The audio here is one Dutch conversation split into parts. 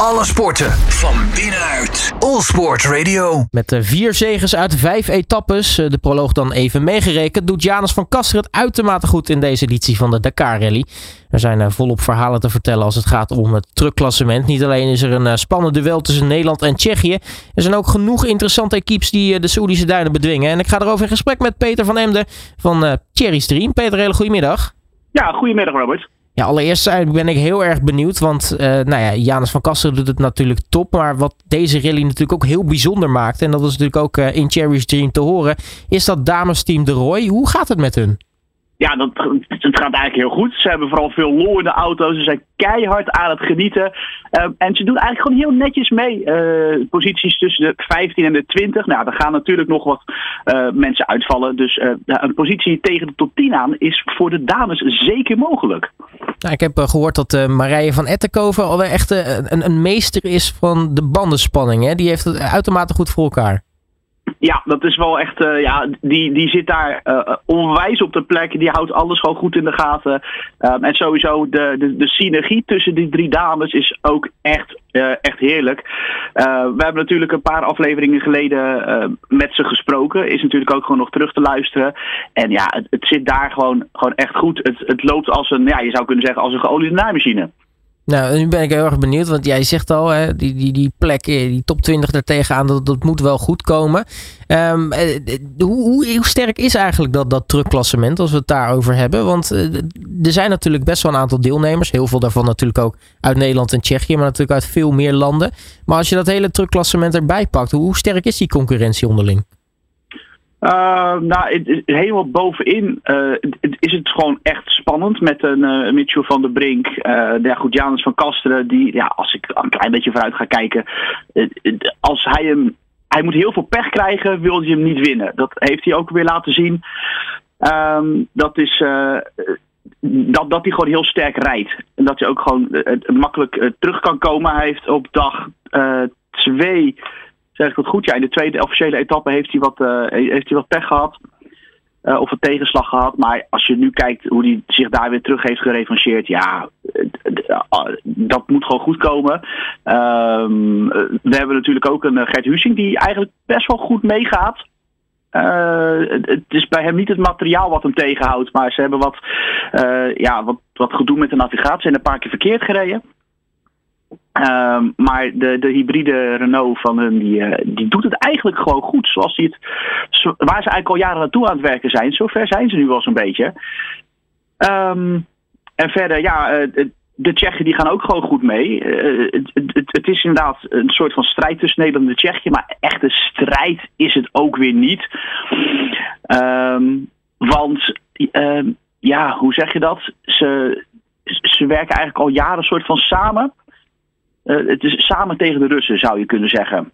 Alle sporten van binnenuit. All Sport Radio. Met de vier zegens uit vijf etappes, eh, de proloog dan even meegerekend, doet Janus van Kaster het uitermate goed in deze editie van de Dakar Rally. Er zijn eh, volop verhalen te vertellen als het gaat om het truckklassement. Niet alleen is er een eh, spannend duel tussen Nederland en Tsjechië. Er zijn ook genoeg interessante equipes die de Saoedische duinen bedwingen. En ik ga erover in gesprek met Peter van Emden van Cherry Stream. Peter, hele goedemiddag. Ja, goedemiddag Robert. Ja, allereerst ben ik heel erg benieuwd, want uh, nou ja, Janus van Kaster doet het natuurlijk top. Maar wat deze rally natuurlijk ook heel bijzonder maakt, en dat is natuurlijk ook uh, in Cherry's Dream te horen, is dat damesteam De Roy. Hoe gaat het met hun? Ja, dat, het gaat eigenlijk heel goed. Ze hebben vooral veel lol in de auto's. Ze zijn keihard aan het genieten. En ze doen eigenlijk gewoon heel netjes mee. Posities tussen de 15 en de 20. Nou, er gaan natuurlijk nog wat mensen uitvallen. Dus een positie tegen de top 10 aan is voor de dames zeker mogelijk. Nou, ik heb gehoord dat Marije van Ettenkoven al echt een, een, meester is van de bandenspanning. Hè? Die heeft het uitermate goed voor elkaar. Ja, dat is wel echt. Uh, ja, die, die zit daar uh, onwijs op de plek. Die houdt alles gewoon goed in de gaten. Um, en sowieso de, de, de synergie tussen die drie dames is ook echt, uh, echt heerlijk. we hebben natuurlijk een paar afleveringen geleden met ze gesproken. Is natuurlijk ook gewoon nog terug te luisteren. En ja, het, het zit daar gewoon, gewoon echt goed. Het, het loopt als een, ja, je zou kunnen zeggen, als een geoliede naaimachine. Nou, nu ben ik heel erg benieuwd, want jij zegt al, hè, die, die, die plek, eh, die top 20 er tegenaan, dat, dat moet wel goed komen. Um, hoe, hoe, hoe, sterk is eigenlijk dat, dat truckklassement, als we het daarover hebben? Want er zijn natuurlijk best wel een aantal deelnemers, heel veel daarvan natuurlijk ook uit Nederland en Tsjechië, maar natuurlijk uit veel meer landen. Maar als je dat hele truckklassement erbij pakt, hoe sterk is die concurrentie onderling? Uh, nou, helemaal bovenin uh, is het gewoon echt spannend met een uh, Mitchell van der Brink. ja, goed, Janus van Kasteren, die, ja, als ik een klein beetje vooruit ga kijken, als hij hem, hij moet heel veel pech krijgen, wil hij hem niet winnen. Dat heeft hij ook weer laten zien. Um, dat is dat, dat hij gewoon heel sterk rijdt. En dat hij ook gewoon makkelijk terug kan komen. Hij heeft op dag twee zeg ik dat goed? Ja, in de tweede officiële etappe heeft hij wat, uh, heeft hij wat pech gehad. Uh, of een tegenslag gehad. Maar als je nu kijkt hoe hij zich daar weer terug heeft gerevancheerd. Ja, dat moet gewoon goed komen. Ehm, we hebben natuurlijk ook een Gert Husing die eigenlijk best wel goed meegaat. Uh, het is bij hem niet het materiaal wat hem tegenhoudt. Maar ze hebben wat, ja, wat, wat gedoe met de navigatie en een paar keer verkeerd gereden. Um, maar de, de hybride Renault van hun, die, uh, die doet het eigenlijk gewoon goed. Zoals die het, waar ze eigenlijk al jaren naartoe aan het werken zijn. Zover zijn ze nu wel zo'n beetje. Um, en verder, ja, uh, de Tsjechen die gaan ook gewoon goed mee. Uh, het, het, het, is inderdaad een soort van strijd tussen Nederland en Tsjechië. Maar echte strijd is het ook weer niet. Um, want, ja, hoe zeg je dat? Ze, ze werken eigenlijk al jaren soort van samen. Uh, het is samen tegen de Russen, zou je kunnen zeggen.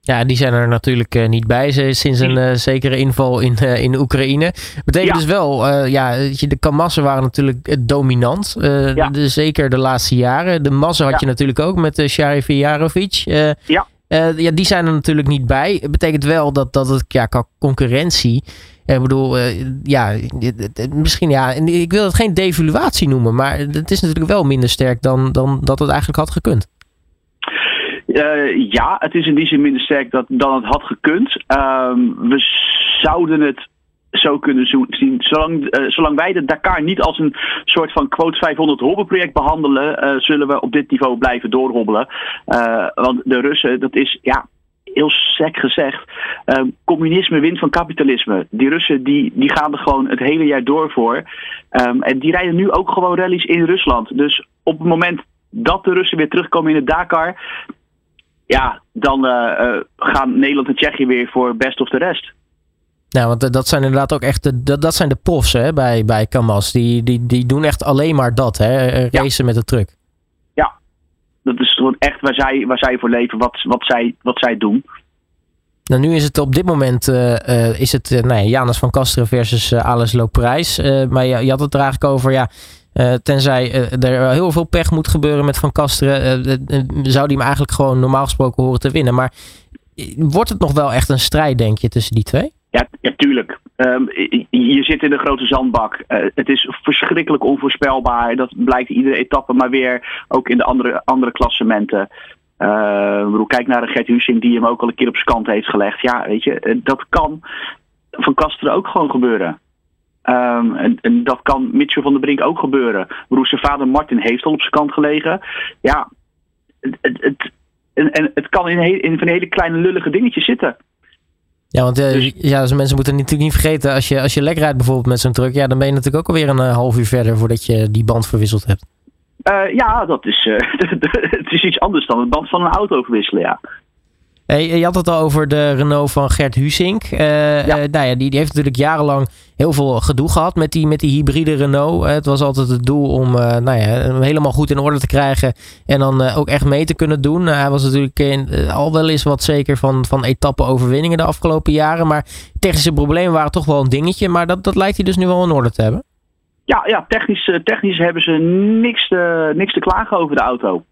Ja, die zijn er natuurlijk uh, niet bij sinds een uh, zekere inval in, in Oekraïne. Betekent ja. dus wel, ja, de Kamassen waren natuurlijk dominant. Ja. De, zeker de laatste jaren. De Massen had ja. je natuurlijk ook met uh, Sharif Jarovic. ja. Ja, die zijn er natuurlijk niet bij. Het betekent wel dat, dat het ja, concurrentie ik bedoel, uh, ja, misschien ja, ik wil het geen devaluatie noemen, maar het is natuurlijk wel minder sterk dan, dan dat het eigenlijk had gekund. Ja, het is in die zin minder sterk dat, dan het had gekund. Uh, we zouden het zo kunnen zien. Zolang, uh, zolang wij de Dakar niet als een soort van quote 500 hobbelproject behandelen, zullen we op dit niveau blijven doorhobbelen. want de Russen, dat is ja, heel sec gezegd, communisme wint van kapitalisme. Die Russen die, die gaan er gewoon het hele jaar door voor. Um, en die rijden nu ook gewoon rallies in Rusland. Dus op het moment dat de Russen weer terugkomen in het Dakar, ja, dan gaan Nederland en Tsjechië weer voor best of de rest. Ja, want dat zijn inderdaad ook echt de, dat, dat zijn de profs hè, bij, bij Kamas. Die, die, die doen echt alleen maar dat, hè, racen ja. met de truck dat is echt waar zij, waar zij voor leven, wat, wat, zij, wat zij doen. Nou, nu is het op dit moment uh, uh, is het, uh, nou ja, Janus van Kasteren versus Alice Loprijs. maar je, je, had het er eigenlijk over, ja, tenzij er heel veel pech moet gebeuren met Van Kasteren, zou die hem eigenlijk gewoon normaal gesproken horen te winnen. Maar wordt het nog wel echt een strijd, denk je, tussen die twee? Ja, tuurlijk. Ehm, je zit in een grote zandbak. het is verschrikkelijk onvoorspelbaar. Dat blijkt iedere etappe, maar weer ook in de andere, andere klassementen. Uh, kijk naar de Gert Husing die hem ook al een keer op zijn kant heeft gelegd. Ja, weet je, dat kan van Kasteren ook gewoon gebeuren. Um, en, dat kan Mitchell van der Brink ook gebeuren. Broer, zijn vader Martin heeft al op zijn kant gelegen. Ja, het, het, en, het kan in, heel, in van hele kleine lullige dingetjes zitten. Ja, want uh, dus, ja, dus mensen moeten natuurlijk niet vergeten, als je, als je lekker rijdt bijvoorbeeld met zo'n truck, ja, dan ben je natuurlijk ook alweer een uh, half uur verder voordat je die band verwisseld hebt. Uh, ja, dat is, het is iets anders dan het band van een auto verwisselen, ja. Hey, je had het al over de Renault van Gert Husink. Uh, ja. nou ja, die, die, heeft natuurlijk jarenlang heel veel gedoe gehad met die, met die hybride Renault. het was altijd het doel om nou ja, hem helemaal goed in orde te krijgen. En dan ook echt mee te kunnen doen. hij was natuurlijk in, al wel eens wat zeker van, van etappe-overwinningen de afgelopen jaren. Maar technische problemen waren toch wel een dingetje. Maar dat, dat lijkt hij dus nu wel in orde te hebben. Ja, ja technisch, technisch hebben ze niks te, niks te klagen over de auto.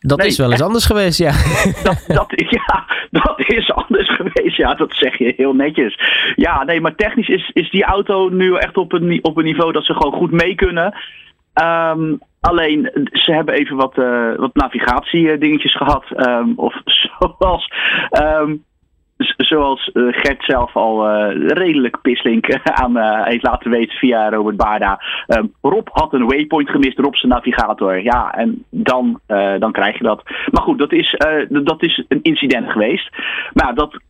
Dat is wel eens anders geweest, ja. Dat, dat, ja. dat is anders geweest, ja. Dat zeg je heel netjes. Ja, nee, maar technisch is, is die auto nu echt op een, op een niveau dat ze gewoon goed mee kunnen. Um, alleen, ze hebben even wat, uh, wat navigatiedingetjes gehad. Um, of zoals... Um, zoals uh, Gert zelf al uh, redelijk pislink aan uh, heeft laten weten via Robert Baarda. Um, Rob had een waypoint gemist, Rob zijn navigator. Ja, en dan, dan krijg je dat. Maar goed, dat is, dat is een incident geweest. Maar dat,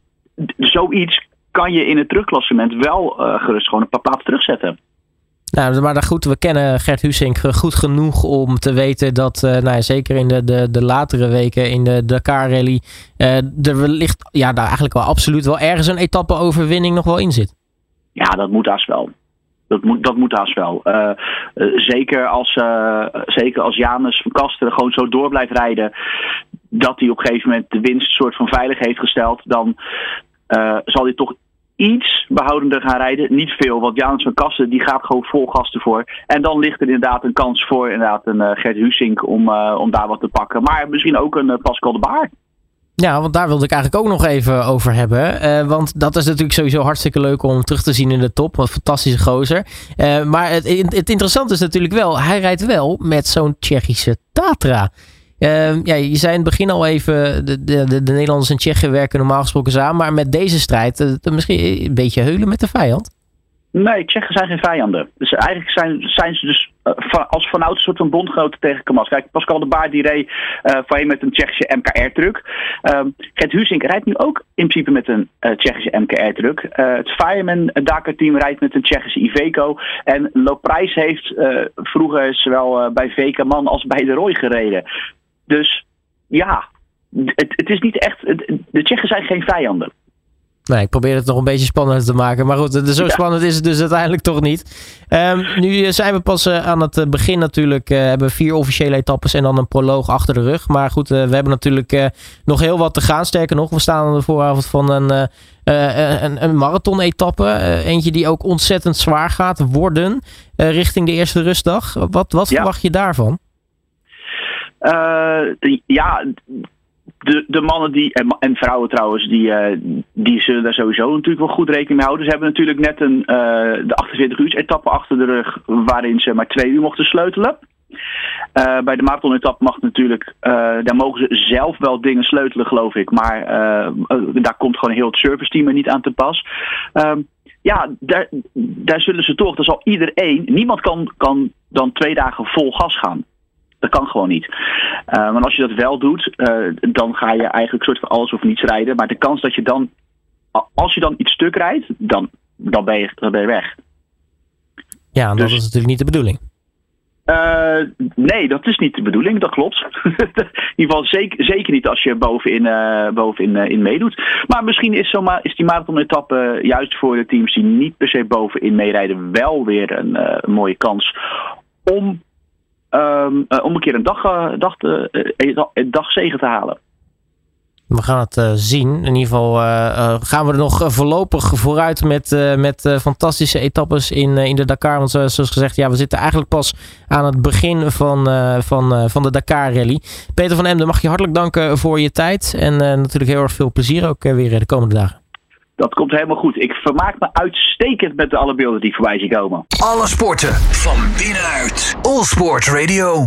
zoiets kan je in het terugklassement wel gerust gewoon een paar plaatsen terugzetten. Nou, maar goed, we kennen Gert Husink goed genoeg om te weten dat, uh, nou ja, zeker in de, de, de latere weken in de Dakar Rally, uh, er wellicht, ja, daar eigenlijk wel absoluut wel ergens een etappe-overwinning nog wel in zit. Ja, dat moet haast wel. Dat moet, dat moet haast wel. Uh, zeker, als, zeker als Janus van Kasteren gewoon zo door blijft rijden, dat hij op een gegeven moment de winst soort van veilig heeft gesteld, dan zal hij toch iets behoudender gaan rijden. Niet veel, want Janus van Kassen die gaat gewoon vol gas ervoor. En dan ligt er inderdaad een kans voor inderdaad een uh, Gert Husink om, uh, om daar wat te pakken. Maar misschien ook een uh, Pascal de Baar. Ja, want daar wilde ik eigenlijk ook nog even over hebben. want dat is natuurlijk sowieso hartstikke leuk om terug te zien in de top. Een fantastische gozer. maar het, het interessante is natuurlijk wel, hij rijdt wel met zo'n Tsjechische Tatra. Uh, ja, je zei in het begin al even, de, de, de Nederlanders en Tsjechen werken normaal gesproken samen. Maar met deze strijd, uh, misschien een beetje heulen met de vijand? Nee, Tsjechen zijn geen vijanden. Dus eigenlijk zijn, zijn ze dus uh, van, als vanouds een soort van bondgenoten tegen Kamas. Kijk, Pascal de Baar die reed uh, voorheen met een Tsjechische MKR-truck. Um, Gert Husink rijdt nu ook in principe met een Tsjechische MKR-truck. het Fireman Dakar-team rijdt met een Tsjechische Iveco. En Loprijs heeft vroeger zowel bij VK Man als bij de Roy gereden. Dus ja, het, het is niet echt. de Tsjechen zijn geen vijanden. Nee, ik probeer het nog een beetje spannend te maken. Maar goed, zo spannend is het dus uiteindelijk toch niet. Um, nu zijn we pas uh, aan het eh, begin natuurlijk. Uh, hebben vier officiële etappes en dan een proloog achter de rug. Maar goed, we hebben natuurlijk nog heel wat te gaan. Sterker nog, we staan aan de vooravond van een, een, een marathon-etappe. eentje die ook ontzettend zwaar gaat worden richting de eerste rustdag. Wat, wat verwacht je daarvan? Uh, ja, de, de mannen die, en, en vrouwen trouwens, die, uh, die zullen daar sowieso natuurlijk wel goed rekening mee houden. Ze hebben natuurlijk net een, uh, de 48 uur etappe achter de rug waarin ze maar twee uur mochten sleutelen. Bij de marathon-etappe mag natuurlijk, daar mogen ze zelf wel dingen sleutelen, geloof ik. Maar daar komt gewoon heel het service team er niet aan te pas. Ehm, ja, daar, daar zullen ze toch, daar zal iedereen, niemand kan, kan dan twee dagen vol gas gaan. Dat kan gewoon niet. Uh, want als je dat wel doet, uh, dan ga je eigenlijk soort van alles of niets rijden. Maar de kans dat je dan, als je dan iets stuk rijdt, dan, dan, ben, je, dan ben je weg. Ja, en dat dus, is natuurlijk niet de bedoeling. Uh, nee, dat is niet de bedoeling, dat klopt. in ieder geval zeker, zeker niet als je bovenin, uh, bovenin uh, in meedoet. Maar misschien is, zo maar, is die marathon-etappe juist voor de teams die niet per se bovenin meerijden wel weer een, een mooie kans om um, om een keer een dag, dag, een dag zegen te halen. We gaan het zien. In ieder geval gaan we er nog voorlopig vooruit met, met fantastische etappes in, in de Dakar. Want zoals gezegd, ja, we zitten eigenlijk pas aan het begin van, van, van de Dakar Rally. Peter van Emden, mag je hartelijk danken voor je tijd. En natuurlijk heel erg veel plezier ook weer de komende dagen. Dat komt helemaal goed. Ik vermaak me uitstekend met alle beelden die voorbij zien komen. Alle sporten van binnenuit. All Sport Radio.